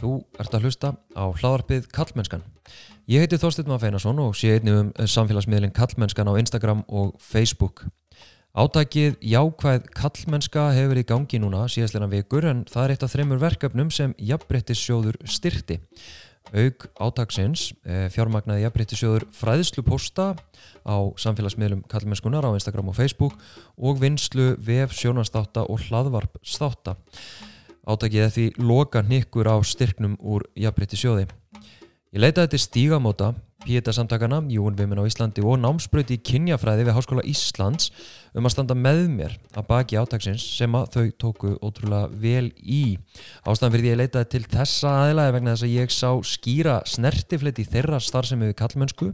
Þú ert að hlusta á hlaðarpið Kallmennskan. Ég heiti Þorstein Maður Feinarsson og sé einnig um samfélagsmiðlinn Kallmennskan á Instagram og Facebook. Átækið Jákvæð Kallmennska hefur í gangi núna síðastleina vikur en það er eitt af þreymur verkefnum sem Jafnbrettisjóður styrti. Aug átaksins eh, fjármagnaði Jafnbrettisjóður fræðsluposta á samfélagsmiðlum Kallmennskunar á Instagram og Facebook og vinslu vef sjónastáta og hlaðvarpstáta. Átakið er því loka nikkur á styrknum úr jafnbreytti sjóði. Ég leitaði til stígamóta, píetasamtakana, Júnvimin á Íslandi og námsbröyti í kynjafræði við Háskóla Íslands um að standa með mér að baki átaksins sem að þau tóku ótrúlega vel í. Ástæðan fyrir því ég leitaði til þessa aðlæði vegna þess að ég sá skýra snertifleiti þeirra starfsemi við kallmönsku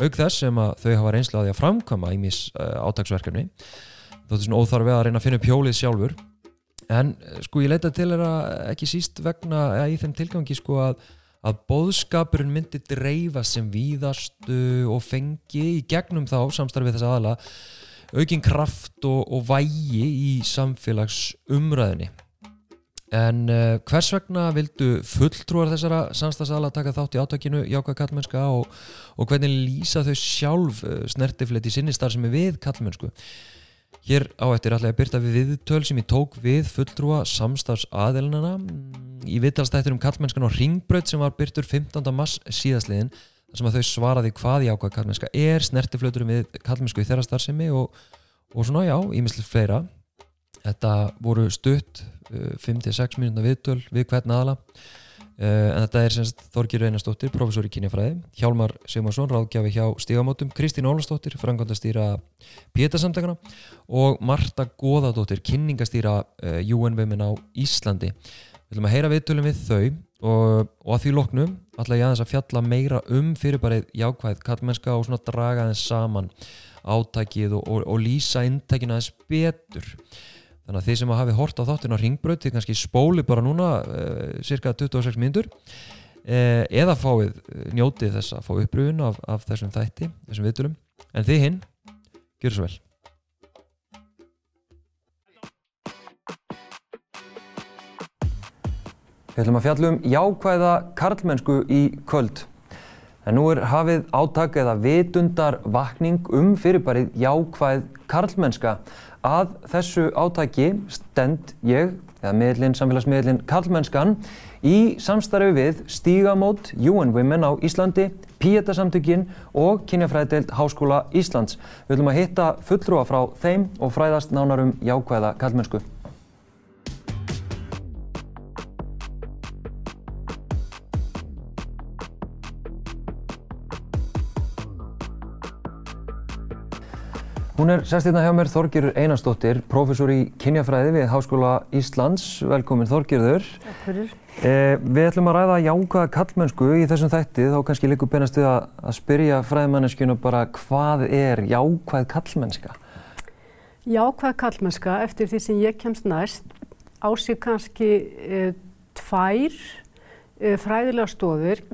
auk þess sem að þau hafa reynslu að framkama í mis uh, átaksverkefni. Þóttu svona óþarfi að reyna að finna pjólið sjálfur en sko ég leita til þeirra ekki síst vegna ja, í þeim tilgangi sko að að bóðskapurinn myndi dreifa sem víðastu og fengi í gegnum þá samstarfið þess aðala aukinn kraft og, og vægi í samfélagsumræðinni en uh, hvers vegna vildu fulltrúar þessara samstagsadala taka þátt í átakinu Jáka Kallmennska og, og hvernig lýsa þau sjálf uh, snertifleti sinni starf sem er við Kallmennsku Hér á eftir ætla ég að byrta við viðtöl sem ég tók við fulltrúa samstafs aðelinana í viðtalstættur um kallmennskan og ringbröð sem var byrtur 15. mars síðastliðin þar sem að þau svaraði hvað í ákvað kallmennska er snertiflöturum við kallmennsku í þeirra starfsemi og, og svona já, ímislega fleira. Þetta voru stutt 5-6 minúna viðtöl við hvern aðala Uh, en þetta er semst Þorgir Einarstóttir, professor í kynjafræði, Hjálmar Sigmarsson, ráðgjafi hjá Stígamótum, Kristín Ólastóttir, frangandastýra Pétarsamtakana og Marta Góðadóttir, kynningastýra uh, UN Women á Íslandi. Við viljum að heyra viðtölum við þau og, og að því loknum ætla ég aðeins að fjalla meira um fyrirbarið jákvæð kallmennska og svona draga þess saman átækið og, og, og lýsa inntækina þess betur. Þannig að þið sem hafi hort á þáttinn á ringbröð þið kannski spóli bara núna uh, cirka 26 minnur uh, eða fáið njótið þess að fá uppröðun af, af þessum þætti, þessum viðtölum. En þið hinn, gjör svo vel. Við ætlum að fjallum jákvæða karlmennsku í kvöld. En nú er hafið átak eða vitundar vakning um fyrirbarið jákvæð karlmennska Að þessu átaki stend ég, eða miðlinn, samfélagsmiðlinn Karlmennskan, í samstarfi við Stígamót, UN Women á Íslandi, Píetasamtökin og Kynjafræðdeild Háskóla Íslands. Við viljum að hitta fullrúa frá þeim og fræðast nánarum jákvæða karlmennsku. Hún er sestirna hjá mér Þorgjörður Einarstóttir, professor í kynjafræði við Háskóla Íslands. Velkomin Þorgjörður. Takk fyrir. Eh, við ætlum að ræða jákvæða kallmennsku í þessum þætti, þá kannski líka beinast við að, að spyrja fræðimanneskjuna bara hvað er jákvæð kallmennska? Jákvæð kallmennska, eftir því sem ég kemst næst, ásýr kannski eh, tvær eh, fræðilega stóðir.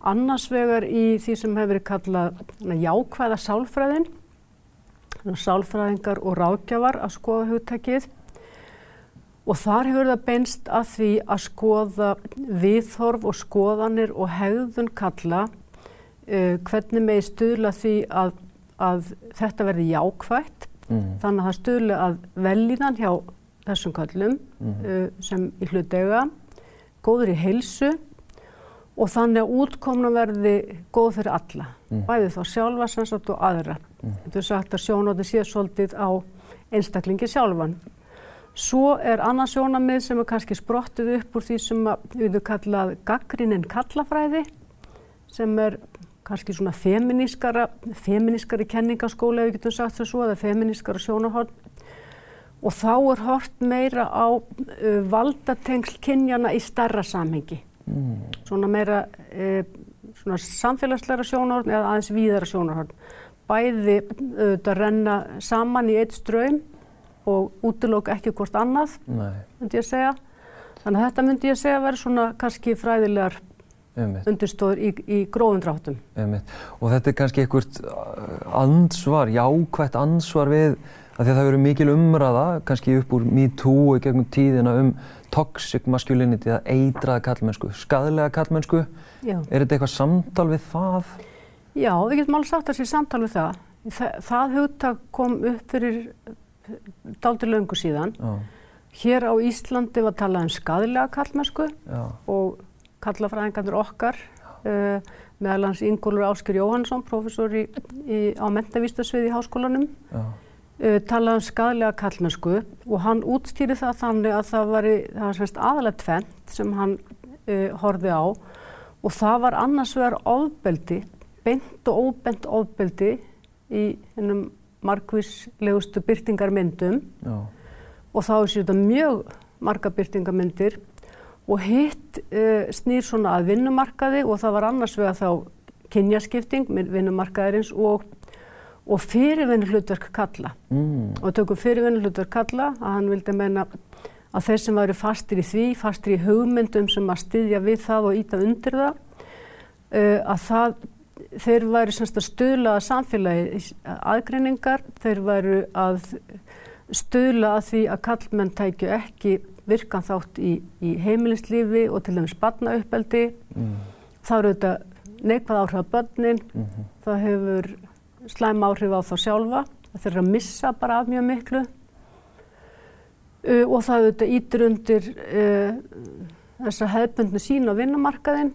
Annars vegar í því sem hefur verið kallað jákvæða sálfræðin sálfræðingar og ráðgjafar að skoða hugtækið og þar hefur það beinst að því að skoða viðhorf og skoðanir og hegðun kalla uh, hvernig megi stuðla því að, að þetta verði jákvægt mm. þannig að það stuðla að velíðan hjá þessum kallum mm. uh, sem í hlutega góður í heilsu og þannig að útkomna verði góð fyrir alla, mm. bæði þá sjálfa sannsagt og aðra. Mm. Er sagt að sjónóti sé svolítið á einstaklingi sjálfan. Svo er annað sjónamið sem er kannski sprottið upp úr því sem við við kallað gaggrinnin kallafræði sem er kannski svona feminískara, feminískari kenningaskóla ef við getum sagt það er feminískara sjónahorn og þá er hort meira á uh, valdatengsl kynjana í starra samhengi. Mm. Svona meira e, svona samfélagsleira sjónahorn eða aðeins víðara sjónahorn. Bæði auðvitað renna saman í eitt ströym og útilóka ekki hvort annað, myndi ég segja. Þannig að þetta myndi ég segja að vera svona kannski fræðilegar undirstóður í, í gróðundráttum. Og þetta er kannski einhvert ansvar, jákvægt ansvar við að það verður mikil umræða, kannski upp úr MeToo og gegnum tíðina um toxic masculinity, eða eitraða kallmennsku, skadlega kallmennsku. Já. Er þetta eitthvað samtal við það? Já, við getum alveg sagt að þessi samtal við það. Það, það hugtak kom upp fyrir daldur löngu síðan. Já, Hér á Íslandi var talað um skadlega kallmennsku já, og kallafræðingarnir okkar, uh, meðal hans Ingólfur Ásker Jóhannsson, professor í, í, á mentavístasviði í háskólanum, já, uh, talaði um skadlega kallmennsku og hann útskýri það þannig að það var, það var aðalega tvent sem hann uh, horfið á og það var annars vegar ofbeldi, beint og óbent ofbeldi í hennum markvíslegustu byrtingarmyndum já, og þá er sér mjög marga byrtingamyndir og hitt uh, snýr svona að vinnumarkaði og það var annars vegar þá kynjaskipting með vinnumarkaðarins og, og fyrirvinnu hlutverk kalla. mm, Og tökum fyrirvinnu hlutverk kalla að hann vildi meina að þeir sem væri fastir í því, fastir í hugmyndum sem að styðja við það og íta undir það, uh, að það, þeir væri semst að stuðla að samfélagi aðgreiningar, þeir væri að stuðla að því að kallmenn tækju ekki virkan þátt í, í heimilislífi og til dæmis barnauppeldi. mm, Það eru þetta neikvæð áhrif á börnin, mhm, það hefur slæm áhrif á þá sjálfa, það eru að missa bara af mjög miklu. Uh, og það auðvitað ítir undir uh, þessa hefðbundnu sín á vinnumarkaðin,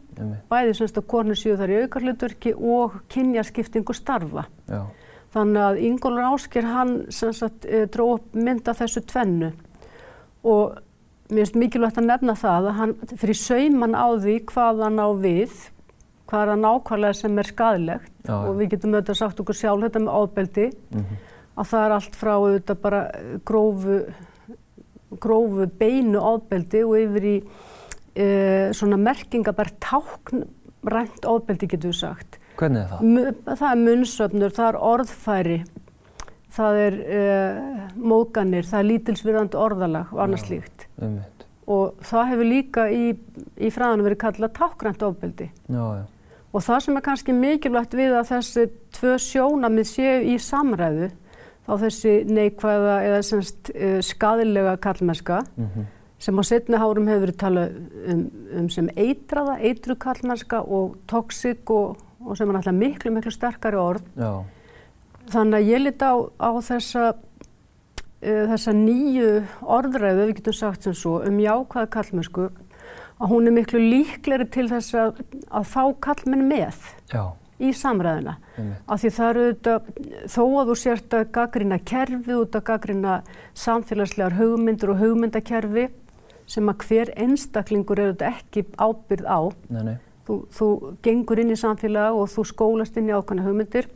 bæði semst að konur séu þar í aukarhlutverki og kynjaskiptingu starfa. já, Þannig að Ingólfur Ásker hann sagt eh, dró upp mynd af þessu tvennu. Og mér finnst mikilvægt að nefna það að hann fyrir sauman á því hvað hann á við, hvað er það nákvæmlega sem er skadilegt Já, og við getum auðvitað sagt okkur sjálf þetta með ábeldi mhm, að það er allt frá auðvitað bara eh, grófu, grófu beinu ábeldi og yfir í e, svona merkingabært táknrænt ábeldi getur við sagt. hvernig er það? Mu- Það er munnsöfnur, það er orðfæri, það er uh, móganir, það er lítilsvirðandi orðalag og slíkt. Einmitt, Og það hefur líka í, í fræðanum verið kallað tákgrænt ofbeldi. já, já, Og það sem er kannski mikilvægt við að þessi tvö sjónamið séu í samræðu, þá þessi neikvæða eða semst uh, skadilega kallmennska, mhm, sem á setni hárum hefur verið talað um, um sem eitraða, eitru kallmennska og toxic og, og sem er náttúrulega miklu, miklu sterkari orð. já, Þannig að ég liti á, á þessa, uh, þessa nýju orðræðu, við getum sagt sem svo, um jákvæða kallmennsku, að hún er miklu líkleri til þess að, að fá kallmenn með já, í samræðina. Af því það eru þetta, þó að þú sért að gaggrina kerfi, út að gaggrina samfélagslegar hugmyndur og hugmyndakerfi sem að hver einstaklingur eru þetta ekki ábyrð á. nei, nei, Þú, þú gengur inn í samfélag og þú skólast inn í ákvæmna hugmyndir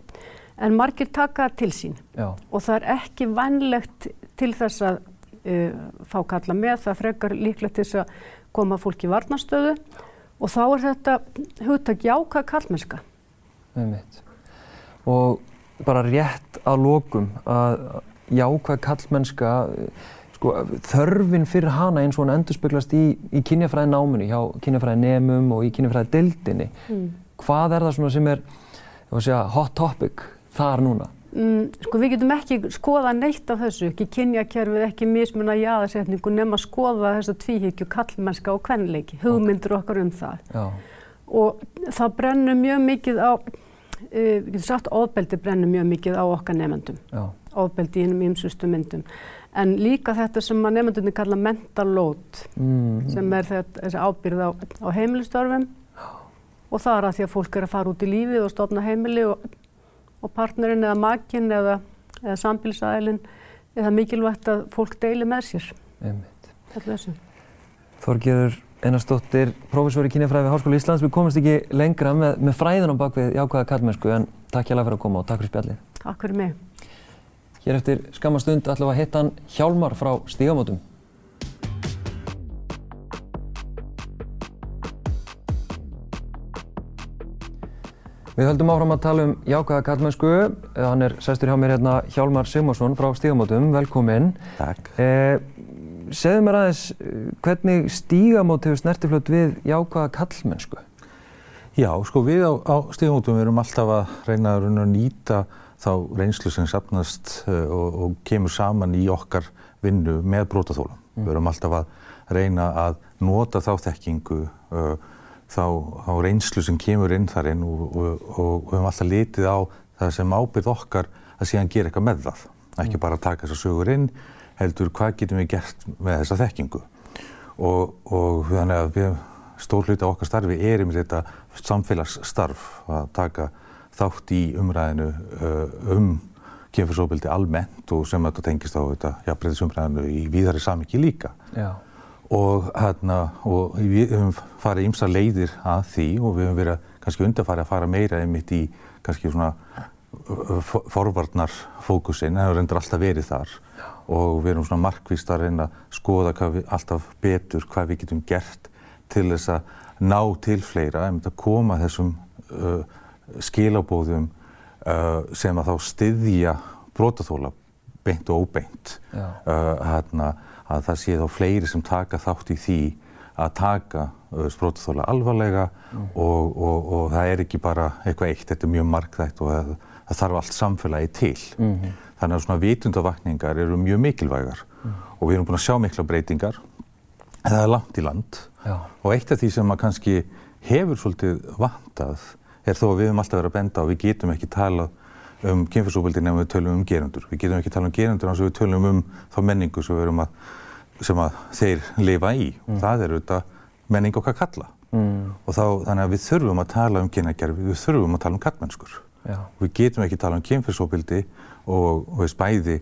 en margir taka til sín. Já, og það er ekki vænlegt til þess að uh, fá kalla með, það frekar líklegt til þess að koma fólk í varnastöðu og þá er þetta hugtak jákað kallmennska. einmitt. Og bara rétt að lokum að jákvæð kallmennska, sko, þörfin fyrir hana eins og hann endurspeglast í, í kynjafræði náminu, hjá kynjafræði nemum og í kynjafræði deildinni. Mm. Hvað er það sem er, segja, hot topic þar núna? Mm, sko við getum ekki skoða neitt af þessu, ekki kynjakerfið, ekki mismuna jáðarsetningu nema skoða þessa tvíhyggju kallmennska og kvenleiki, hugmyndur okkar um það. Já, Og það brennur mjög mikið á, uh, við getum sagt ofbeldi brennur mjög mikið á okkar nefndum, já, ofbeldi í einum ímsustu myndum. En líka þetta sem að nefndunni kalla mental load, mm, sem er þetta, þessi ábyrð á, á heimilistörfum og það er að því að fólk er að fara út í lífið og stofna heimili og, og partnerinn eða makinn eða, eða sambilsæðilinn eða mikilvægt að fólk deili með sér. Þorgeður Einarsdóttir, prófessor í kynjafræði við Háskóla Íslands. Við komumst ekki lengra með, með fræðun á bakvið jákvæða kallmennsku en takk hjá fyrir að koma og takk fyrir spjallið. Takk fyrir mig. Hér eftir skamma stund ætlum við að hitta hann Hjálmar frá Stígamótum. Við höldum áfram að tala um jákvæða kallmennsku. Eh, Hann er sestur hjá mér hérna Hjálmar Sigmarsson frá Stígamótum. Velkomin. Takk. Eh, segðu mér aðeins eh, hvernig Stígamót hefur snertiflöt við jákvæða kallmennsku? Já, sko við á, á stíðmótum erum alltaf að reyna að, reyna að nýta þá reynslu sem sapnast uh, og, og kemur saman í okkar vinnu með brótaþólum. Mm. Við erum alltaf að reyna að nota þá þekkingu, uh, þá, þá reynslu sem kemur inn þar inn og, og, og við höfum alltaf litið á það sem ábyrð okkar að síðan gera eitthvað með það. Ekki bara að taka þessar sögur inn, heldur hvað getum við gert með þessa þekkingu. Og þannig að við stór hluti á okkar starfi er um þetta samfélagsstarf að taka þátt í umræðinu uh, um kynfyrsóbildi almennt og sem þetta tengist á þetta jafnbreyðisumræðinu í víðari samiki líka. Já. Og hérna, og við höfum farið ymsa leiðir að því og við höfum verið kannski undarfarið að fara meira einmitt í kannski svona forvarnarfókusin, en það hefur endur alltaf verið þar. Og við erum svona markvist að reyna að skoða við, alltaf betur hvað við getum gert til þess að ná til fleira, að koma þessum uh, skilabóðum uh, sem að þá styðja brotaþóla beint og óbeint. Uh, hérna, að það sé þá fleiri sem taka þátt í því að taka brotaþóla alvarlega mm. og, og, og það er ekki bara eitthvað eitt, þetta er mjög markþægt og það, það þarf allt samfélagi til. Mm -hmm. Þannig að svona vitundavakningar eru mjög mikilvægar mm. og við erum búin að sjá mikla breytingar það er langt í land Já. og eitt af því sem að kannski hefur svolítið vantað er þó að við höfum alltaf verið að benda og við getum ekki tala um kynfyrsóbildi nefnum við tölum um gerundur. Við getum ekki tala um gerundur eins og við tölum um þá menningu sem, að, sem að þeir lifa í. Mm. Það er auðvitað menning okkar kalla. Mm. Og þá, þannig að við þurfum að tala um kynækjarfi, við þurfum að tala um kallmennskur. Við getum ekki tala um kynfyrsóbildi og, og spæði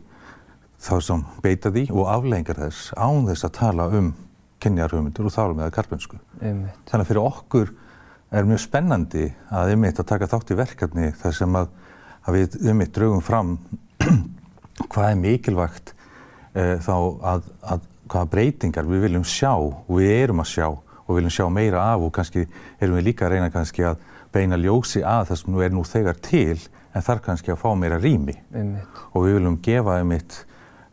þá sem beita því og aflengar þess án þess að tala um kynjarhugmyndur og þálum eða karpensku. Þannig að fyrir okkur er mjög spennandi að ymitt að taka þátt í verkefni þar sem að, að við ymitt draugum fram hvað er mikilvægt e, þá að, að hvaða breytingar við viljum sjá og við erum að sjá og viljum sjá meira af og kannski erum við líka að reyna kannski að beina ljósi að það sem nú er nú þegar til en þarf kannski að fá meira rými Einmitt. og við viljum gefa einmitt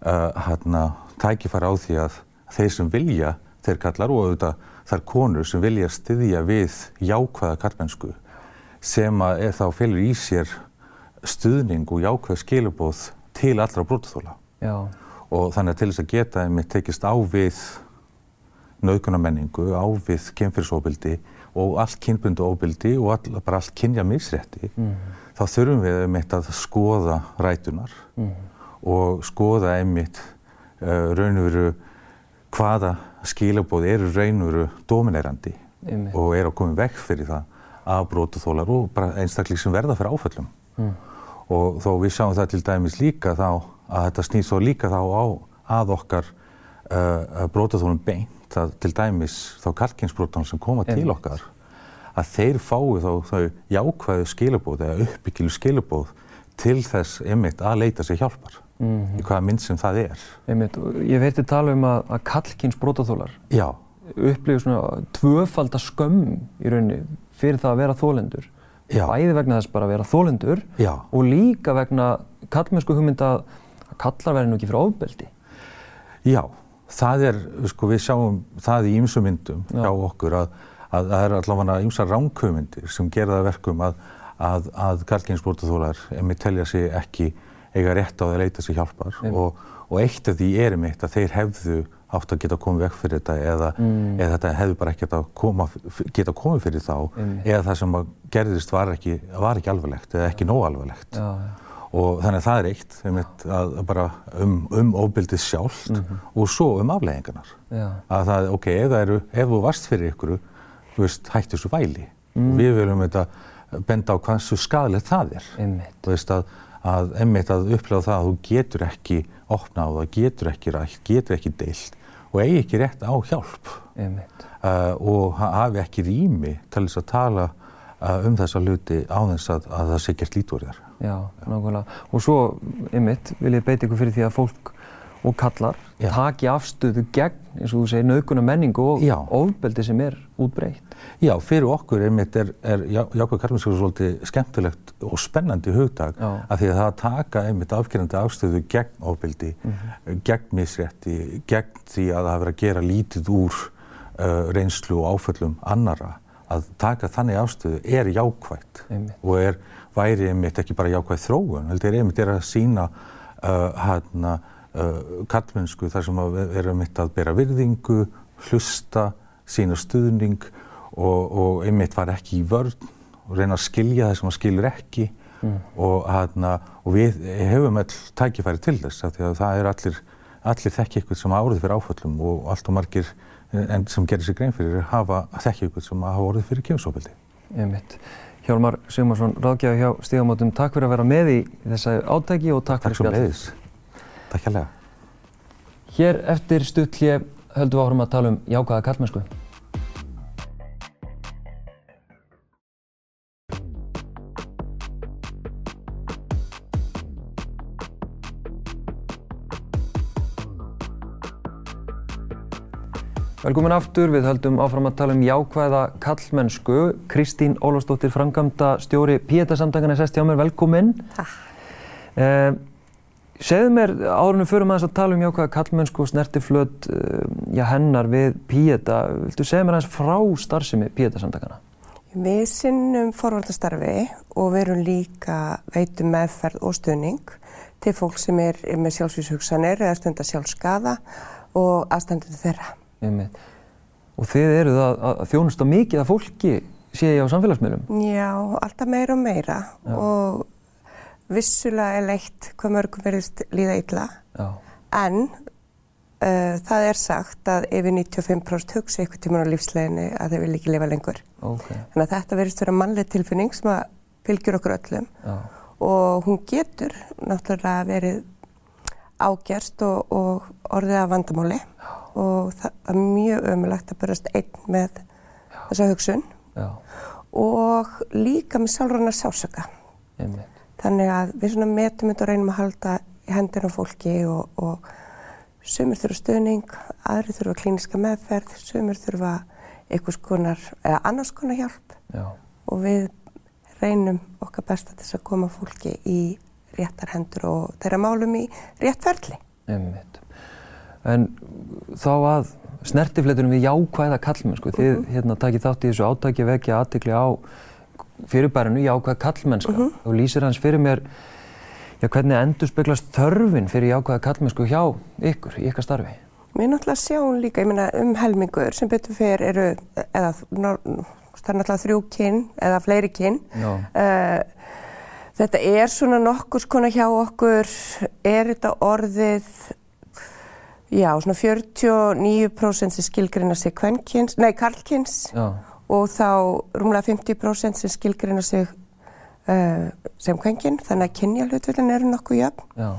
uh, hérna tækifæra á því að þeir sem vilja þeir kallar og auðvitað þar konur sem vilja styðja við jákvæða kallmennsku sem að þá fylgur í sér stuðning og jákvæð skilubóð til allra brotaþóla. Og þannig að til þess að geta einmitt tekist á við naukunamenningu, á við kynfyrsóbildi og allt kynbundu óbildi og all, bara allt kynja misrétti, mm. þá þurfum við einmitt að skoða rætunar mm. og skoða einmitt uh, raun og veru hvaða skilabóð eru raunveru dominerandi Einmitt. og eru að koma vekk fyrir það að brótuþólar og bara einstaklega sem verða fyrir áföllum. Mm. Og þó við sjáum það til dæmis líka þá að þetta snýst svo líka þá á að okkar uh, brótuþólum beint að til dæmis þá kalkinsbrótan sem koma til okkar að þeir fái þá þau jákvæðu skilabóð eða uppbyggilu skilabóð til þess einmitt að leita sér hjálpar mm -hmm. í hvaða mynd sem það er. Einmitt, ég veitir tala um að, að kallkynns brótaþólar upplifir svona tvöfalda skömm í rauninni fyrir það að vera þólendur. Já. Bæði vegna þess bara að vera þólendur og líka vegna kallmennsku hugmynda að kallar verði nú ekki fyrir ofbeldi. Já, það er, sko við sjáum það í ýmsum myndum Já. hjá okkur að, að það er allavega ýmsa ránkauðmyndir sem gera það verkum að að, að karlkynsbrótaþólar emi telja sig ekki eiga rétt á að leita sér hjálpar og, og eitt af því er um eitt að þeir hefðu átt að geta komið vekk fyrir þetta eða, mm. eða þetta hefðu bara ekki geta, koma, geta komið fyrir þá mm. eða það sem gerðist var ekki, var ekki alvarlegt eða ekki nóg alvarlegt. Já, já. Og þannig að það er eitt bara um, um óbyldið sjálft mm -hmm. og svo um afleggingarnar. Að það, ok, ef, það eru, ef þú varst fyrir ykkur, þú veist, hætti þessu væli. Mm. Við viljum þetta benda á hvað svo skadilegt það er. Einmitt. Þú veist að að einmitt að upplega það að þú getur ekki opna á það, getur ekki rætt, getur ekki deilt og eigi ekki rétt á hjálp uh, og hafi ekki rými til þess að tala uh, um þessa hluti á þess að, að það sé gert líturðar. Já, nákvæmlega. Og svo, einmitt, vil ég beita ykkur fyrir því að fólk og kallar Já. taki afstöðu gegn, eins og þú segir, naukuna menningu og Já. ofbeldi sem er útbreytt. Já, fyrir okkur einmitt er, er Jákvæð Karlinsson svolítið skemmtilegt og spennandi hugdag að því að það taka einmitt afgerandi afstöðu gegn ofbeldi, mm -hmm. gegn misrétti, gegn því að það hefur að gera lítið úr uh, reynslu og áföllum annara að taka þannig afstöðu er jákvægt og, er, væri einmitt ekki bara jákvæð þróun, heldur einmitt er að sína uh, hérna uh, kallmennsku þar sem við erum einmitt að bera virðingu, hlusta, sína stuðning og, og einmitt var ekki í vörn og reyna að skilja það sem að skilur ekki mm. og, hérna, og við hefum all tækifæri til þess að, að það er allir, allir þekki ykkur sem árið fyrir áföllum og allt og margir en sem gerir sér grein fyrir hafa þekki ykkur sem hafa orðið fyrir kemsóbildi. Hjálmar Sigmarsson, ráðgjafi hjá Stígamótum, takk fyrir að vera með í þessa átæki og takk, takk fyrir spjall. Takk hjálpa. Hér eftir stutt hér höldum við áhrum að tala um jákvæða kallmennsku. Velkomin aftur, við höldum áfram að tala um jákvæða kallmennsku. Kristín Ólafsdóttir, frangamda stjóri Píetasamtakana sest hjá mér, velkomin. Takk. Eh, segðu mér, árunum förum aðeins að tala um jákvæða kallmennsku og snertiflöt eh, já, hennar við Píeta. Viltu segja mér aðeins frá starfsemi Píetasamtakana? Við sinnum forvartastarfi og við erum líka veitum meðferð og stuðning til fólk sem er með sjálfsvíshugsanir eða stundar sjálfskaða og aðstandinu þeirra. Einmitt. Og þið eruð að, að þjónusta mikið af fólki, sé ég á samfélagsmiðlum? Já, alltaf meira og meira Já. og vissulega er leitt hvað mörgum verðist líða illa. Já. En uh, það er sagt að yfir 95% hugsa ykkur tíman á lífsleginni að þeir vil ekki lifa lengur. Okay. Þannig að þetta verðist vera mannleg tilfinning sem að fylgjur okkur öllum Já. og hún getur náttúrulega verið ágerst og, og orðið af vandamáli og það er mjög ömulegt að börjast einn með Já. þessa hugsun Já. og líka með sálurna sásöka. Þannig að við svona metum þetta og reynum að halda hendina fólki og, og sumur þurfa stuðning, aðri þurfa klíniska meðferð, sumur þurfa einhvers konar eða annars konar hjálp Já. og við reynum okkar besta til að koma fólki í réttar hendur og þeirra málum í rétt ferli. Einmitt en þá að snertifleitunum við jákvæða kallmennsku. Þið uh -huh. hérna takið þátt í þessu átaki vekja aðtikli á fyrirbærinu jákvæða kallmennska uh -huh. og lýsir hans fyrir mér já, hvernig endur speglast þörfin fyrir jákvæða kallmennsku hjá ykkur, í ykkar starfi? Mér náttúrulega sjáum líka, ég meina um helmingur sem betur fyrir eru, eða það er náttúrulega þrjú kinn eða fleiri kinn. Uh, þetta er svona nokkur skona hjá okkur, er þetta orðið Já, svona 49% sem skilgreina sig kvennkins, nei karlkins Já. Og þá rúmlega 50% sem skilgreina sig uh, sem kvenkin, þannig að kynja hlutvillin eru nokkuð jöfn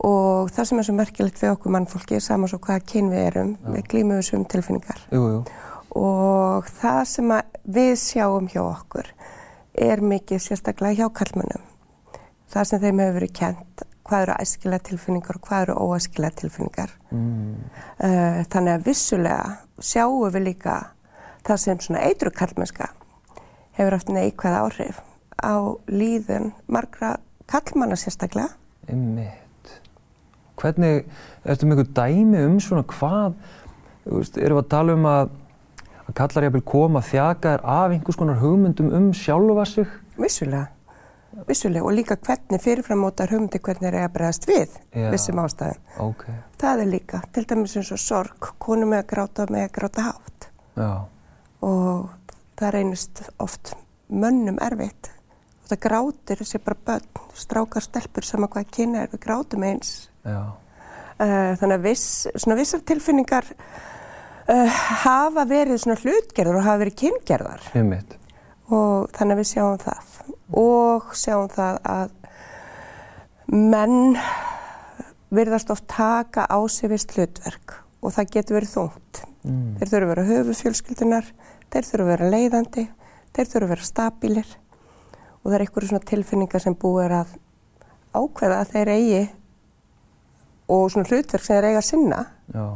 og það sem er svo merkilegt við okkur mannfólki er saman svo hvaða kyn við erum, Já. við glýmum þessum tilfinningar jú, jú. og það sem við sjáum hjá okkur er mikið sérstaklega hjá kallmannum, það sem þeim hefur verið kent hvað eru æskilega tilfinningar og hvað eru óæskilega tilfinningar. Mm. Uh, þannig að vissulega sjáum við líka það sem svona eitru kallmennska hefur haft neikvæð áhrif á líðun margra kallmanna sérstaklega. Einmitt. Hvernig, ertu með einhver dæmi um svona hvað, veist, erum við að tala um að, að kallar ég að byrja koma þjakaðar af einhvers konar hugmyndum um sjálfa sig? Vissulega vissulega og líka hvernig fyrirframótar hugmyndi hvernig er að bregðast við Já. vissum ástæðum. Okay. Það er líka, til dæmis eins og sorg, konu með að gráta með að gráta hátt. Já. Og það reynist oft mönnum erfitt. Og það grátir þessi bara börn, strákar stelpur saman hvað kynna er, við grátum eins. Uh, þannig að viss, svona vissar tilfinningar uh, hafa verið svona hlutgerðar og hafa verið kyngerðar. Einmitt. Og þannig að við sjáum það og sjáum það að menn virðast oft taka á sig vist hlutverk og það getur verið þungt. Mm. Þeir þurfu að vera höfufjölskyldunar, þeir þurfu að vera leiðandi, þeir þurfu að vera stabílir og það er einhverju svona tilfinningar sem búið að ákveða að þeir eigi og svona hlutverk sem þeir eiga að sinna Já.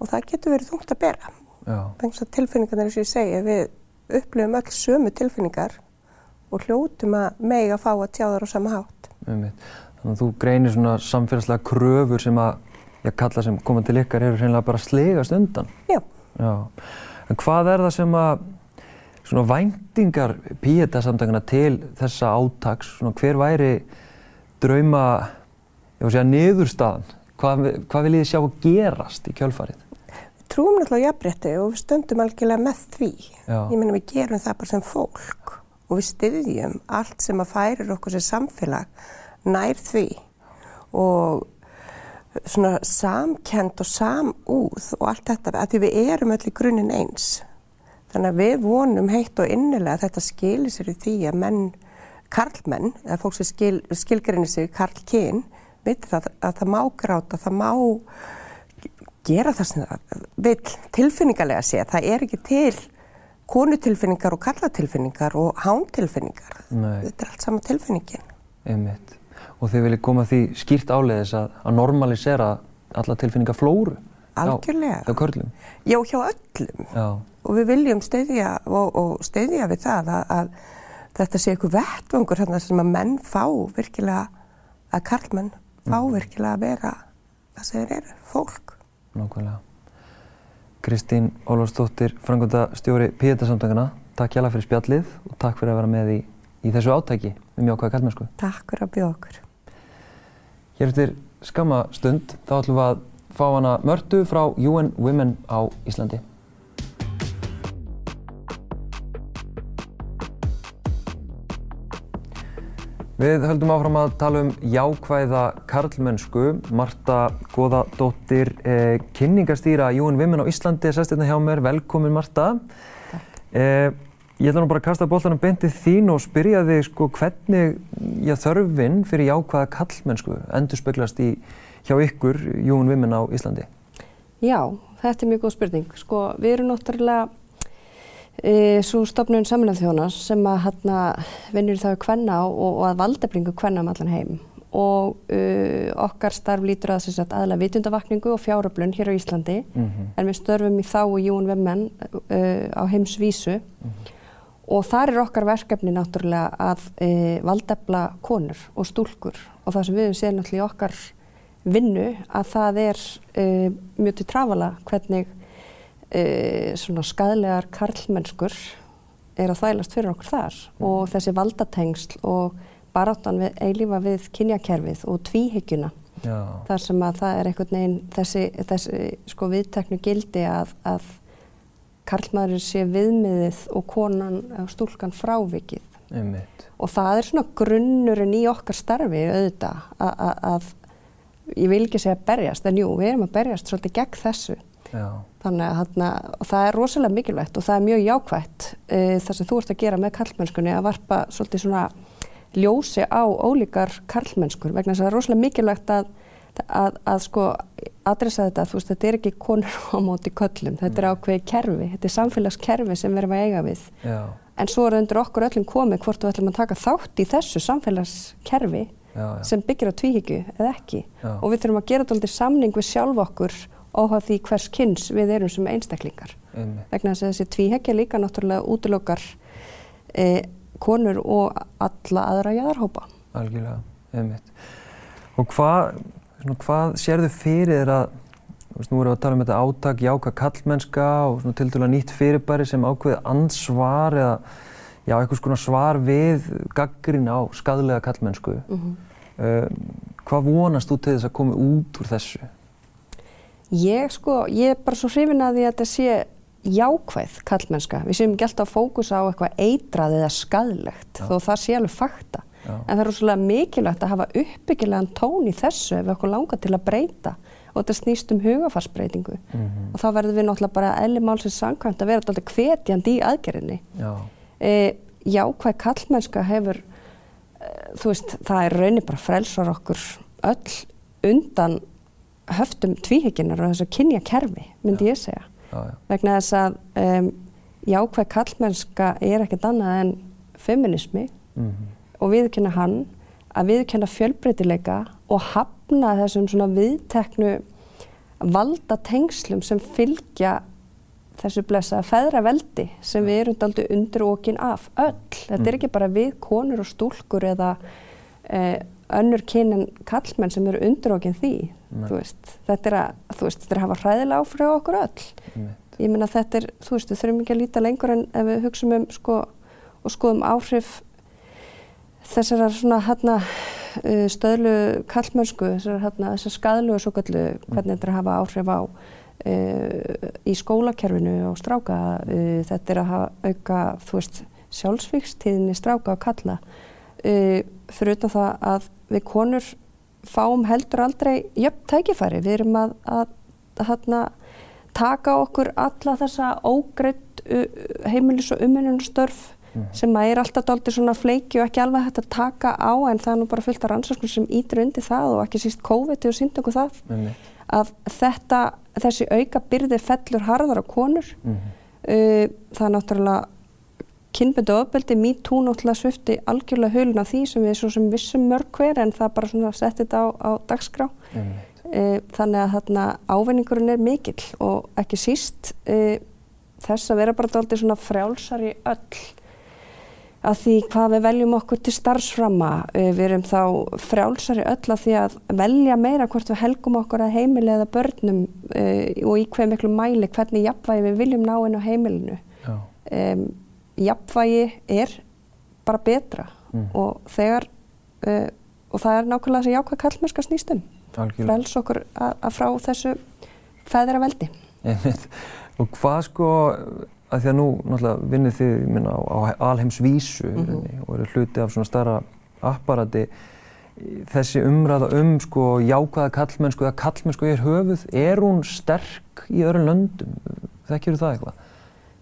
og það getur verið þungt að bera. Þannig að tilfinningarnir eins og ég segi, við upplifum öll sömu tilfinningar og hljótum að meg að fá að tjá þar á sama hátt. Þannig að þú greinir svona samfélagslega kröfur sem að ég kalla sem koma til ykkar eru hreinlega bara slegast undan. Já. Já. En hvað er það sem að svona væntingar píeta samtangana til þessa átags, svona hver væri drauma, ég voru að segja, niðurstaðan? Hvað, hvað vil ég sjá að gerast í kjölfarið? Trúum náttúrulega jafnrétti og við stöndum algjörlega með því. Já. Ég menna við gerum það bara sem fólk og við styðjum allt sem að færir okkur sem samfélag nær því og svona samkend og samúð og allt þetta að því við erum öll í grunninn eins þannig að við vonum heitt og innilega að þetta skilir sér í því að menn karlmenn, eða fólk sem skil, skilgrinni sig karlkinn, veit það að það má gráta, það má gera það sem það vil tilfinningarlega sé, það er ekki til konutilfinningar og kallatilfinningar og hántilfinningar. Þetta er allt sama tilfinningin. Einmitt. Og þau vilja koma því skýrt áleiðis að, að normalisera alla tilfinningar flóru. Algjörlega. Hjá körlum. Já, hjá öllum. Já. Og við viljum steyðja og, og steyðja við það að, að þetta sé eitthvað vettvangur þarna sem að menn fá virkilega, að karlmenn fá mm. virkilega að vera það sem þeir eru, fólk. Nákvæmlega. Kristín Ólafsdóttir, frangönda stjóri Píðarsamtöngana, takk hjá það fyrir spjallið og takk fyrir að vera með í, í þessu átæki um jákvæða kallmennsku. Takk fyrir að bjóða okkur. Hér eftir skama stund þá ætlum við að fá hana Mörtu frá UN Women á Íslandi. Við höldum áfram að tala um jákvæða karlmennsku. Marta Góðadóttir, eh, kynningastýra UN Women á Íslandi, er sestirna hjá mér. Velkomin Marta. Eh, ég ætla nú bara að kasta bóltanum bentið þín og spyrja þig sko, hvernig já, þörfinn fyrir jákvæða karlmennsku endur speglast í, hjá ykkur UN Women á Íslandi. Já, þetta er mjög góð spurning. Sko, við erum náttúrulega e, svo stopnum samanlega þjóna sem að hérna vinnur það kvenna og, og að valdeflingu kvenna um allan heim og uh, okkar starf lítur að sagt, aðla vitundavakningu og fjáröflun hér á Íslandi mm -hmm. en við störfum í þá og Jún Vemmen uh, á heimsvísu mm -hmm. Og þar er okkar verkefni náttúrulega að uh, valdefla konur og stúlkur. Og það sem við séum náttúrulega í okkar vinnu að það er mjög til trafala hvernig e, svona skadlegar karlmennskur er að þælast fyrir okkur þar. Mm. og þessi valdatengsl og baráttan við eilífa við kynjakerfið og tvíhyggjuna. Þar sem að það er einhvern veginn þessi, þessi sko viðteknu gildi að, að karlmaður sé viðmiðið og konan og stúlkan frávikið Einmitt. og það er svona grunnurinn í okkar starfi auðvitað að, að, ég vil ekki segja berjast en jú, við erum að berjast svolítið gegn þessu Já. Þannig að það er rosalega mikilvægt og það er mjög jákvægt e, það sem þú ert að gera með karlmennskunni að varpa svolítið svona ljósi á ólíkar karlmennskur vegna þess að það er rosalega mikilvægt að, að, að sko adressa þetta, þú veist, þetta er ekki konur á móti köllum, þetta er mm. ákveði kerfi, þetta er samfélagskerfi sem við erum að eiga við. Já. En svo er undir okkur öllum komið hvort við ætlum að taka þátt í þessu samfélagskerfi já, já. sem byggir á tvíhyggju eða ekki. Og við þurfum að gera þetta undir samning við sjálf okkur óháð því hvers kynns við erum sem einstaklingar. Um. Vegna þess að þessi tvíhekja líka náttúrulega útlokar e, konur og alla aðra jæðarhópa. Algjörlega, einmitt. Og hvað, hvað sérðu fyrir þér að, þú veist, nú erum við að tala um þetta átak, jáka kallmennska og svona til dæla nýtt fyrirbæri sem ákveði ansvar eða já, eitthvað svona svar við gaggrin á skadlega kallmennsku. Mm -hmm. um, hvað vonast þú til þess að koma út úr þessu? Ég sko, ég er bara svo hrifin að því að þetta sé jákvæð kallmennska. Við séum alltaf að fókusa á eitthvað eitrað eða skadlegt Já. þó það sé alveg fakta. Já. En það er svolítið mikilvægt að hafa uppbyggilegan tón í þessu ef við okkur langar til að breyta og þetta snýst um hugafarsbreytingu. Mm -hmm. Og þá verður við náttúrulega bara elli málsins sangkvæmt að vera alltaf hvetjandi í aðgerðinni. Já. E, jákvæð kallmennska hefur, e, þú veist, það er raunir bara frelsar okkur öll undan höftum tvíhygginar og þess að kynja kerfi, myndi ég segja. Já, já. Vegna þess að um, jákvæð kallmennska er ekkert annað en feminismi mm -hmm. Og viðkynna hann, að viðkynna fjölbreytileika og hafna þessum svona viðteknu valda tengslum sem fylgja þessu blessa feðraveldi sem við erum aldrei undir okkin af öll. Þetta mm. er ekki bara við konur og stúlkur eða eh, önnur kynin kallmenn sem eru undir okkin því. Þetta er, að, veist, þetta er að hafa hræðilega áfrið á okkur öll. Nei. ég menna þetta er, þú veist, við þurfum ekki að líta lengur en ef við hugsaum um sko og skoðum áhrif þessar svona hérna uh, stöðlu kallmörsku, þessar hérna þessar skadlu og svo kallu, hvernig þetta er að hafa áhrif á uh, í skólakerfinu og stráka uh, þetta er að hafa auka, þú veist sjálfsvíkstíðinni stráka og kalla uh, fyrir utan það að við konur fáum heldur aldrei jöfn tækifæri, við erum að, að, hérna taka okkur alla þessa ógreitt uh, heimilis og umhennunastörf mm. sem að er alltaf doldið svona fleiki og ekki alveg hægt að taka á en það er nú bara fullt af rannsóknum sem ítir undir það og ekki síst COVID og sínd okkur það mm. að þetta, þessi auka byrði fellur harðar á konur mm. uh, það er náttúrulega kynbundu ofbeldi, me too náttúrulega svifti algjörlega hulun af því sem við svo sem vissum mörg hver en það bara svona setti þetta á, á dagskrá uh, þannig að þarna ávinningurinn er mikill og ekki síst uh, þess að vera bara doldið svona frjálsari öll að því hvað við veljum okkur til starfsframma. Við erum þá frjálsari öll að því að velja meira hvort við helgum okkur að heimili eða börnum uh, og í hver miklu mæli hvernig jafnvægi við viljum ná inn á heimilinu. Um, jafnvægi er bara betra mm. og þegar uh, og það er nákvæmlega þess að jákvæða kallmörska snýstum. Frels okkur að frá þessu feðra veldi. og hvað sko að því að nú náttúrulega vinnir þið minna, á, á alheimsvísu mm -hmm. og eru hluti af svona starra apparati þessi umræða um sko jákvæða kallmennsku eða kallmennsku er höfuð, er hún sterk í öðrum löndum? Þekkir þú það eitthvað?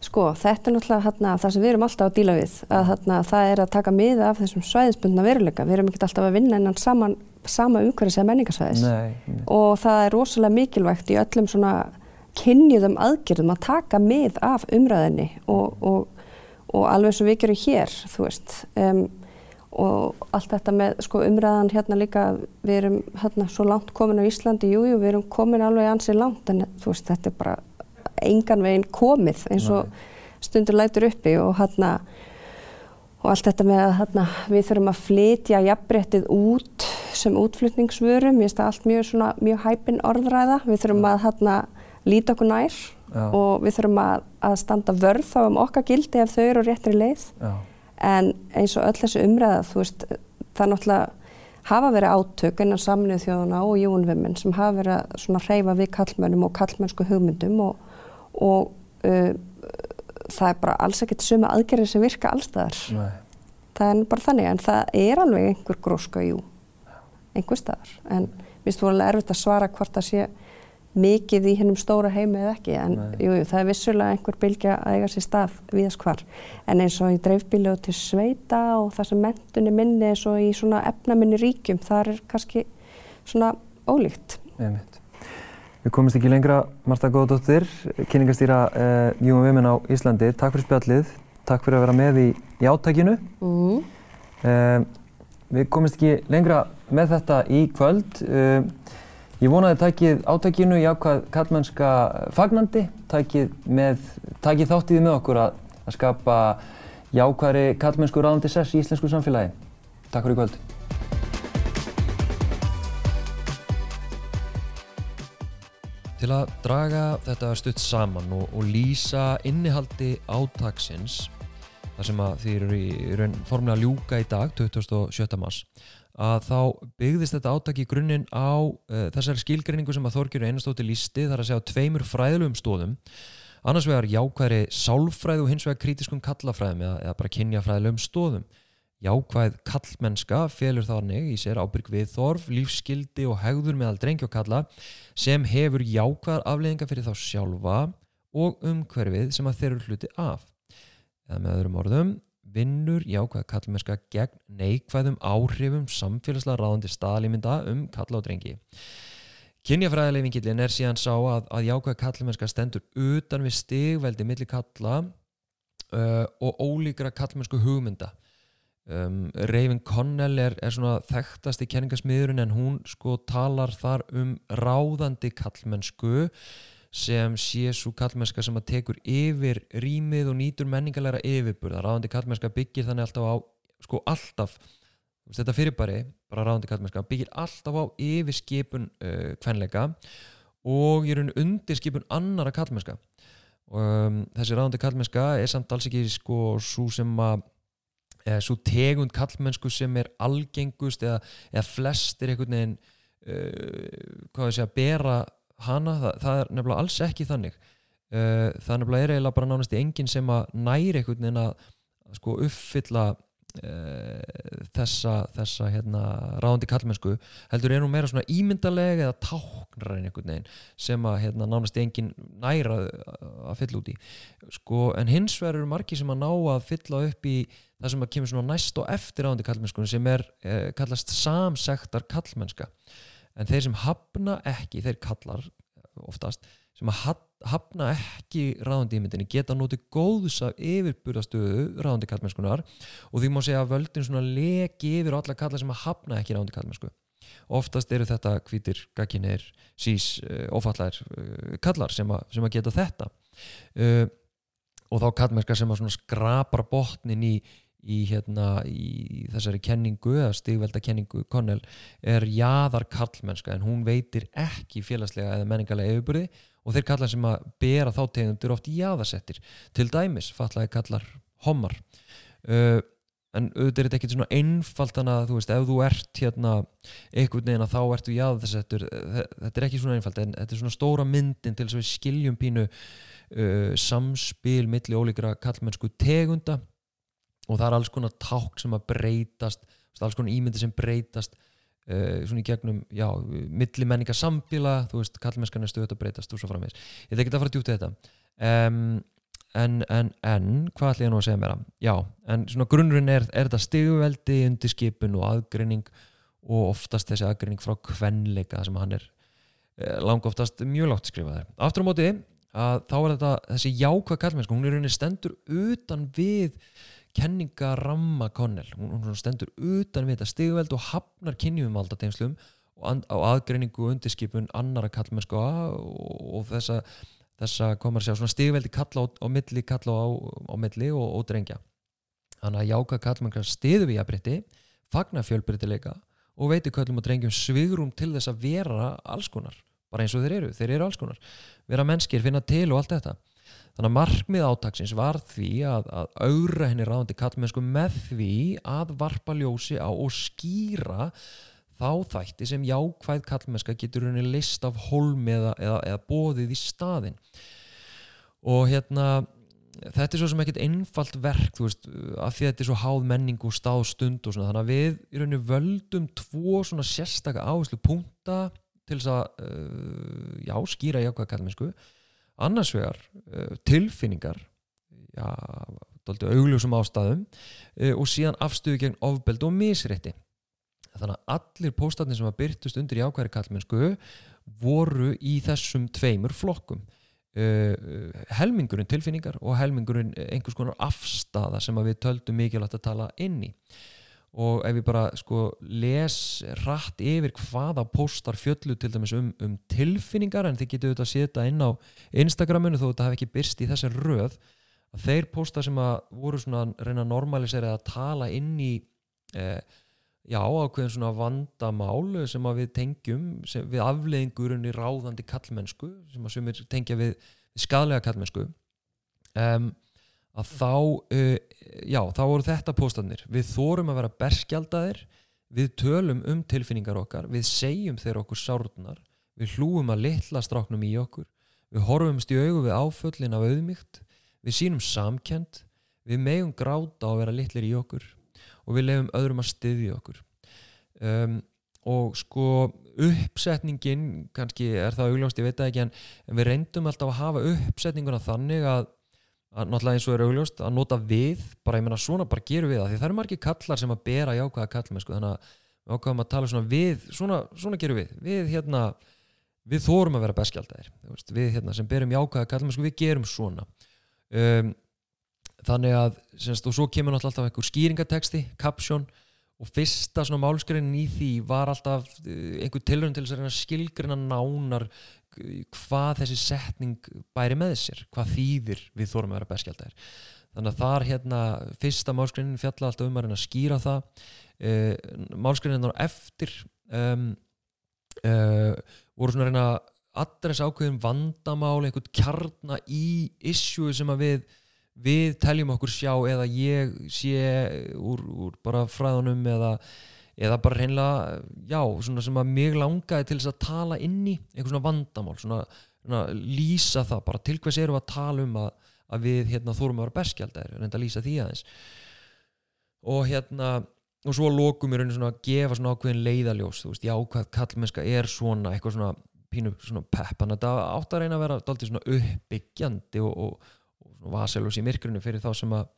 Sko þetta er náttúrulega hérna, það sem við erum alltaf að díla við að hérna, það er að taka miða af þessum svæðisbundna veruleika, við erum ekki alltaf að vinna innan saman, sama umhverfis eða menningarsvæðis og það er rosalega mikilvægt í öllum svona kynniðum aðgerðum að taka mið af umræðinni og, og, og alveg sem við gerum hér, þú veist. Um, og allt þetta með sko, umræðan hérna líka, við erum hérna svo langt komin á Íslandi, jújú, jú, við erum komin alveg ansið langt en þú veist, þetta er bara engan veginn komið eins og stundur lætur uppi og hérna og allt þetta með að hérna, við þurfum að flytja jafnbrettið út sem útflutningsvörum, ég veist að allt mjög, svona, mjög hæpin orðræða, við þurfum að hérna líta okkur nær Já. og við þurfum að, að standa vörð þá um okkar gildi ef þau eru réttri leið Já. en eins og öll þessu umræða þú veist, það er náttúrulega hafa verið átök innan samlið þjóðuna og júnvimmin sem hafa verið svona hreyfa við kallmönnum og kallmönnsku hugmyndum og, og uh, það er bara alls ekkert suma aðgerðir sem virka allstaðar Nei. það er bara þannig en það er alveg einhver gróska, jú einhver staðar en mér finnst þú alveg erfitt að svara hvort það sé mikið í hennum stóra heimi eða ekki en jú, jú, það er vissulega einhver bylgja að eiga sér stað viðast hvar. En eins og í dreifbíli og til sveita og það sem mentunni minni eins og í svona efnaminni ríkjum það er kannski svona ólíkt. Einmitt. Við komumst ekki lengra Marta Góðdóttir kyningastýra uh, Júma Vimin á Íslandi. Takk fyrir spjallið, takk fyrir að vera með í, í átækinu mm. uh, Við komumst ekki lengra með þetta í kvöld. Uh, Ég vonaði að takið átækinu í ákvað kallmennska fagnandi, takið, með, takið þáttíði með okkur að, að skapa jákvæðri kallmennsku ráðandi sess í íslensku samfélagi. Takk fyrir kvöld. Til að draga þetta stutt saman og, og lýsa innihaldi átaksins, þar sem að þið eru í raun formulega ljúka í dag, 27. mars, að þá byggðist þetta átak í grunninn á uh, þessari skilgreiningu sem að Þorgjörn Einarstóttir lísti þar að segja á tveimur fræðlugum stóðum annars vegar jákvæðri sálfræð og hins vegar kritiskum kallafræðum eða, eða bara kynjafræðlugum stóðum jákvæð kallmennska felur þannig í sér ábyrg við þorf, lífskildi og hegður meðal drengja og kalla sem hefur jákvæðar afleðinga fyrir þá sjálfa og umhverfið sem að þeir eru hluti af. Eða með öðrum orðum vinnur jákvæða kallmennska gegn neikvæðum áhrifum samfélagslega ráðandi staðalímynda um kalla og drengi. Kynjafræðilegvingilin er síðan sá að, að jákvæða kallmennska stendur utan við stigveldi millir kalla uh, og ólíkra kallmennsku hugmynda. Um, Reivin Connell er, er svona þekktast í kenningasmiðurinn en hún sko talar þar um ráðandi kallmennsku sem sé svo kallmennska sem að tekur yfir rýmið og nýtur menningalega yfirburða. Ráðandi kallmennska byggir þannig alltaf á, sko alltaf, þetta fyrirbæri, bara ráðandi kallmennska, byggir alltaf á yfirskipun uh, kvenleika og ég er undir skipun annara kallmennska um, þessi ráðandi kallmennska er samt alls ekki sko svo sem að svo tegund kallmennsku sem er algengust eða, eða flestir einhvern veginn uh, hvað ég segja, bera hana, það, það er nefnilega alls ekki þannig. Uh, það nefnilega er eiginlega bara nánast í enginn sem að næri einhvern veginn að sko uppfylla uh, þessa, þessa hérna, ráðandi kallmennsku heldur er nú meira svona ímyndalega eða táknræn einhvern veginn sem að hérna, nánast í enginn næra að fylla út í. Sko, en hins vegar eru margi sem að ná að fylla upp í það sem að kemur svona næst og eftir ráðandi kallmennskunum sem er eh, kallast samsektar kallmennska en þeir sem hafna ekki, þeir kallar oftast, sem hafna ekki ráðandi ímyndinni geta notið góðs af yfirburðastöðu ráðandi kallmennskunar og því má segja að völdin svona leki yfir alla kallar sem hafna ekki ráðandi kallmennsku oftast eru þetta hvítir, gagginir, sís, uh, ófallar uh, kallar sem að, sem að geta þetta. Uh, og þá kallmennska sem að skrapar botnin í í, hérna, í þessari kenningu eða stigvelda kenningu Connell er jáðar kallmennska en hún veitir ekki félagslega eða menningarlega yfirbyrði og þeir kallar sem að bera þá tegundur oft jáðasettir til dæmis fallaði kallar homar uh, en auðvitað er þetta ekkert svona einfalt þannig að þú veist ef þú ert hérna einhvern veginn að þá ertu jáðasettur þetta er ekki svona einfalt en þetta er svona stóra myndin til þess að við skiljum pínu uh, samspil milli ólíkra kallmennsku tegunda og það er alls konar ták sem að breytast alls konar ímyndi sem breytast uh, svona í gegnum, já, milli menninga sambíla, þú veist, kallmennskan er stöðut að breytast og svo framins. Ég þekki þetta að fara djútið þetta um, en, en, en hvað ætlum ég nú að segja mér að já, en svona grunnurinn er, er þetta stigveldi, undirskipun og aðgrinning og oftast þessi aðgrinning frá kvenleika sem hann er uh, lang oftast mjög látt skrifaði. Aftur á móti að þá er þetta þessi jákvæð kallmennska, hún er rauninni stendur utan við kenningaramma Connell, hún, hún stendur utan við þetta stigveld og hafnar kynjum aldateimslum á aðgreiningu og undirskipun annara kallmennsko og, og þessa, þessa komar sér svona stigveldi kalla á, á milli kalla á, á milli og, og drengja. Þannig að jáka kallmennkar stiðu við jafnbrytti fagna fjölbryttileika og veitir kallum og drengjum svigrum til þess að vera allskonar, bara eins og þeir eru. Þeir eru allskonar, vera mennskir, finna til og allt þetta Þannig að markmið átaksins var því að, að augra henni ráðandi kallmennsku með því að varpa ljósi á og skýra þá þætti sem jákvæð kallmennska getur henni list af holmi eða, eða, eða bóðið í staðin. Og hérna, þetta er svo sem ekkert einfalt verk, veist, af því að þetta er svo háð menning og stáð stund og svona, þannig að við í rauninni völdum tvo svona sérstakka áherslu punta til þess að, uh, já, skýra jákvæð kallmennsku annars vegar uh, tilfinningar já, augljósum ástæðum uh, og síðan afstöðu gegn ofbeld og misrétti. Þannig að allir póstatnir sem að byrtust undir í ákværi kallmennsku voru í þessum tveimur flokkum. Uh, helmingurinn tilfinningar og helmingurinn einhvers konar afstæða sem við töldum mikilvægt að tala inn í og ef við bara sko les rætt yfir hvaða postar fjöllu til dæmis um, um tilfinningar en þið getur auðvitað að setja inn á Instagramunu þó þetta hef ekki byrst í þessi röð að þeir postar sem að voru svona reyna að normalisera að tala inn í eh, já ákveðin svona vandamál sem að við tengjum sem, við afleðingurinn í ráðandi kallmennsku sem að sumir tengja við skadlega kallmennsku um að þá, uh, já, þá voru þetta póstanir. Við þórum að vera berskjaldadir, við tölum um tilfinningar okkar, við segjum þegar okkur sárnar, við hlúum að litla stráknum í okkur, við horfumst í augu við áföllin af auðmygt, við sínum samkjönd, við megum gráta og vera litlir í okkur og við lefum öðrum að styðja okkur. Um, og sko uppsetningin, kannski er það augljóst, ég veit ekki, en við reyndum alltaf að hafa uppsetninguna þannig að að náttúrulega eins og er augljóst að nota við bara ég menna svona bara gerum við það því það eru margir kallar sem að bera jákvæða kall með sko þannig að ákvæðum að tala svona við svona, svona gerum við við hérna við þórum að vera bestgjaldæðir við hérna sem berum jákvæða kall með sko við gerum svona. Um, þannig að semst, og svo kemur náttúrulega alltaf einhver skýringateksti caption og fyrsta svona málskreinin í því var alltaf eh, einhver tilhörn til þess að skilgrina nánar hvað þessi setning bæri með sér, hvað þýðir við þórum að vera bestgjaldæðir þannig að þar hérna fyrsta málskreinin fjalla alltaf um að skýra það. Uh, málskreinin á eftir um, uh, voru svona að reyna adressa ákveðin vandamál, einhvern kjarna í issue sem að við við teljum okkur sjá eða ég sé úr, úr bara fræðunum eða, eða bara hreinlega, já, svona sem að mig langaði til þess að tala inn í einhvern svona vandamál, svona, svona lýsa það, bara til hvers eru að tala um að, að við hérna þórum að vera berskjaldar, reynda að lýsa því aðeins. Og hérna og svo lókum við svona að gefa svona ákveðin leiðaljós, þú veist, já, hvað kallmennska er svona, eitthvað svona pínu svona pepp, þannig að það átt að reyna að vera alltaf svona uppbyggjandi og, og vaselus í myrkrinu fyrir þá sem að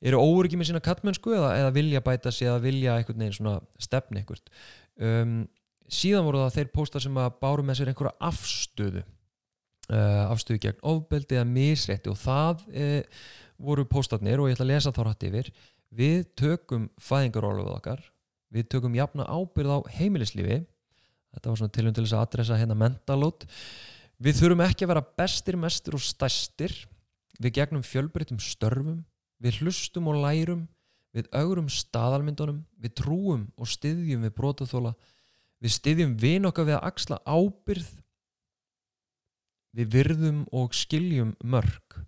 eru óryggi með sína kattmennsku eða, eða vilja bæta sig eða vilja einhvern veginn svona stefni einhvert? Um, síðan voru það þeir póstar sem að báru með sér einhverja afstöðu uh, afstöðu gegn ofbeldi eða misrétti og það uh, voru póstarnir og ég ætla að lesa þá rætt yfir. Við tökum fæðingaróluð okkar við tökum jafna ábyrð á heimilislífi. Þetta var svona tilum til þess að adressa hérna mentalót. Við þurfum ekki að vera bestir, mestir og stæstir Við gegnum fjölbreytum störfum, við hlustum og lærum, við augrum staðalmyndunum, við trúum og styðjum við brótaþóla, við styðjum vin okkar við að axla ábyrð, við virðum og skiljum mörg,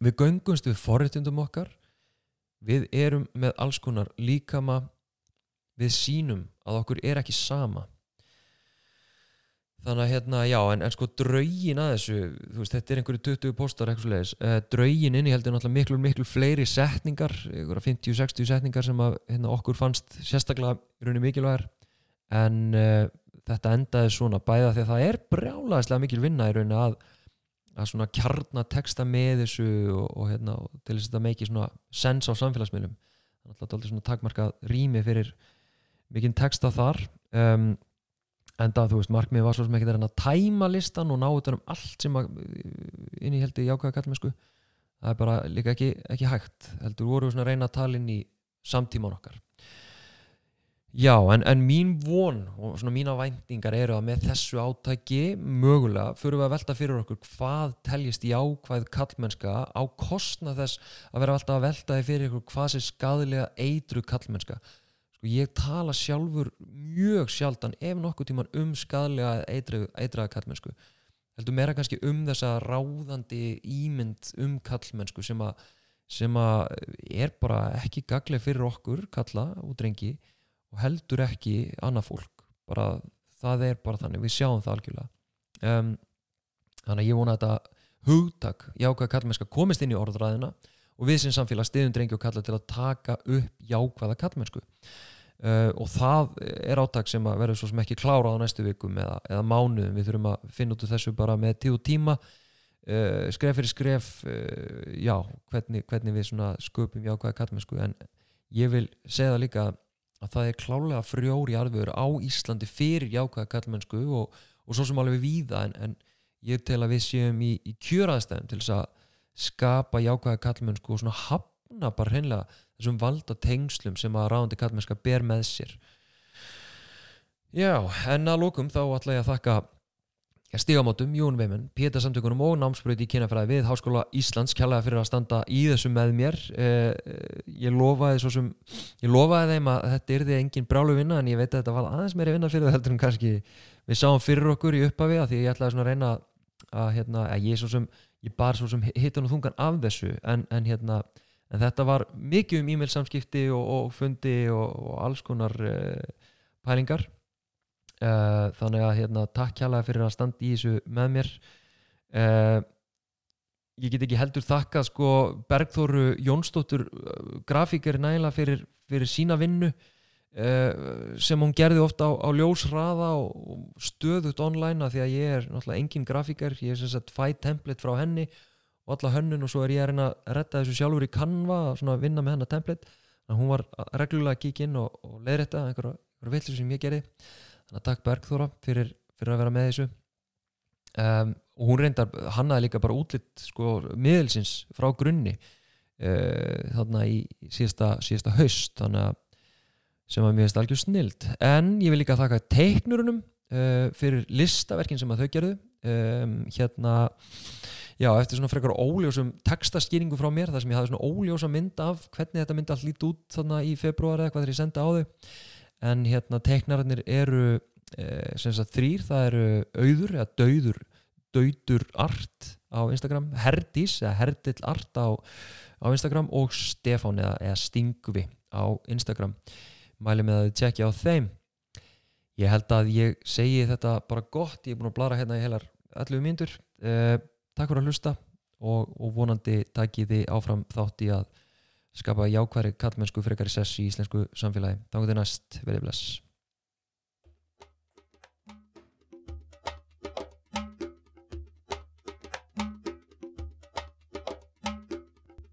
við göngumst við forréttundum okkar, við erum með alls konar líkama, við sínum að okkur er ekki sama þannig að hérna, já, en, en sko draugin að þessu, þú veist, þetta er einhverju 20 postar eitthvað sluðis, uh, eh, draugin inni heldur náttúrulega miklu, miklu fleiri setningar einhverja 50-60 setningar sem að hérna, okkur fannst sérstaklega í rauninni mikilvægir en uh, þetta endaði svona bæða því að það er brjálaðislega mikil vinna í rauninni að að svona kjarnateksta með þessu og, og hérna, til þess að þetta meiki svona sens á samfélagsmiðlum. Þannig að þetta er alltaf svona takmarkað rými fyrir mikinn teksta þar. Um, en það, þú veist, markmið var svo sem ekki það er að tæma listan og ná þetta um allt sem inn í heldi jákvæða kallmennsku það er bara líka ekki, ekki hægt heldur voru við svona að reyna að tala inn í samtíman okkar. Já, en, en mín von og svona mína væntingar eru að með þessu átæki mögulega fyrir við að velta fyrir okkur hvað teljist jákvæð kallmennska á kostna þess að vera alltaf að velta því fyrir okkur hvað sé skadlega eitru kallmennska og ég tala sjálfur mjög sjaldan ef nokkuð tíman um skadlega eitraða kallmennsku heldur meira kannski um þessa ráðandi ímynd um kallmennsku sem að sem að er bara ekki gagleg fyrir okkur kalla og drengi og heldur ekki annað fólk. Bara það er bara þannig, við sjáum það algjörlega. Um, þannig að ég vona að þetta hugtak jákvæða kallmennska komist inn í orðræðina og við sem samfélag stiðum drengi og kalla til að taka upp jákvæða kallmennsku Uh, og það er áttak sem að verður svo sem ekki klára á næstu vikum eða, eða mánuðum, við þurfum að finna út úr þessu bara með tíu tíma. Uh, skref fyrir skref uh, já, hvernig, hvernig við sköpum jákvæða kallmennsku en ég vil segja líka að það er klálega frjóri arfiður á Íslandi fyrir jákvæða kallmennsku og, og svo sem alveg við víða. En, en ég tel að við séum í, í kjöraðstæðum til þess að skapa jákvæða kallmennsku og svona hafna bara hreinlega þessum valda tengslum sem að ráðandi kallmennska ber með sér. Já, en að lókum þá ætla ég að þakka stigamótum, Jón Veimann, Pétur Samtökunum og námsbröði í kynafræði við Háskóla Íslands. Kjallaði fyrir að standa í þessu með mér. Eh, ég lofaði svo sem ég lofaði þeim að þetta er því engin brálu vinna en ég veit að þetta var aðeins meiri vinna fyrir það heldur en kannski við sáum fyrir okkur í uppafi að því ég ætlaði svona að reyna að, hérna, að ég svo sem ég bar svo sem hittan og þungan af þessu en, en hérna en þetta var mikið um e-mail samskipti og, og fundi og, og alls konar uh, pælingar. Uh, þannig að hérna, takk hjálpa fyrir að standa í þessu með mér. Uh, ég get ekki heldur þakka sko Bergþóru Jónsdóttur grafíker næla fyrir, fyrir sína vinnu sem hún gerði ofta á, á ljósraða og stöðut online að því að ég er náttúrulega engin grafíker. Ég er sem sagt fæ template frá henni og alla hönnun og svo er ég að reyna að retta þessu sjálfur í Canva að vinna með hennar template. Þannig að hún var reglulega að kíkja inn og, og leiðrætta einhverja, einhverja villu sem ég gerði. Þannig að takk Bergþóra fyrir, fyrir að vera með þessu. Um, og hún reyndar, hann aði líka bara útlitt sko miðelsins frá grunni uh, þarna í síðasta, síðasta haust þannig að sem að mér finnst algjör snild. En ég vil líka þakka teiknurunum uh, fyrir listaverkin sem að þau gerðu. Um, hérna Já, eftir svona frekar óljósum textaskýringu frá mér, þar sem ég hafði svona óljósa mynd af hvernig þetta myndi allt lít út þarna í februar eða hvað þegar ég senda á þau. En hérna teiknararnir eru e, sem sagt þrýr, það eru auður eða dauður, dauður art á Instagram, Herdís eða Herdill art á, á Instagram og Stefán eða, eða Stingvi á Instagram. Mæli með að þið tjekkja á þeim. Ég held að ég segi þetta bara gott, ég er búin að blara hérna í helar 11 mínútur, e, takk fyrir að hlusta og, og vonandi takki þið áfram þátt í að skapa jákværi kallmennsku frekar sess í íslensku samfélagi. Þetta er næst, verið bless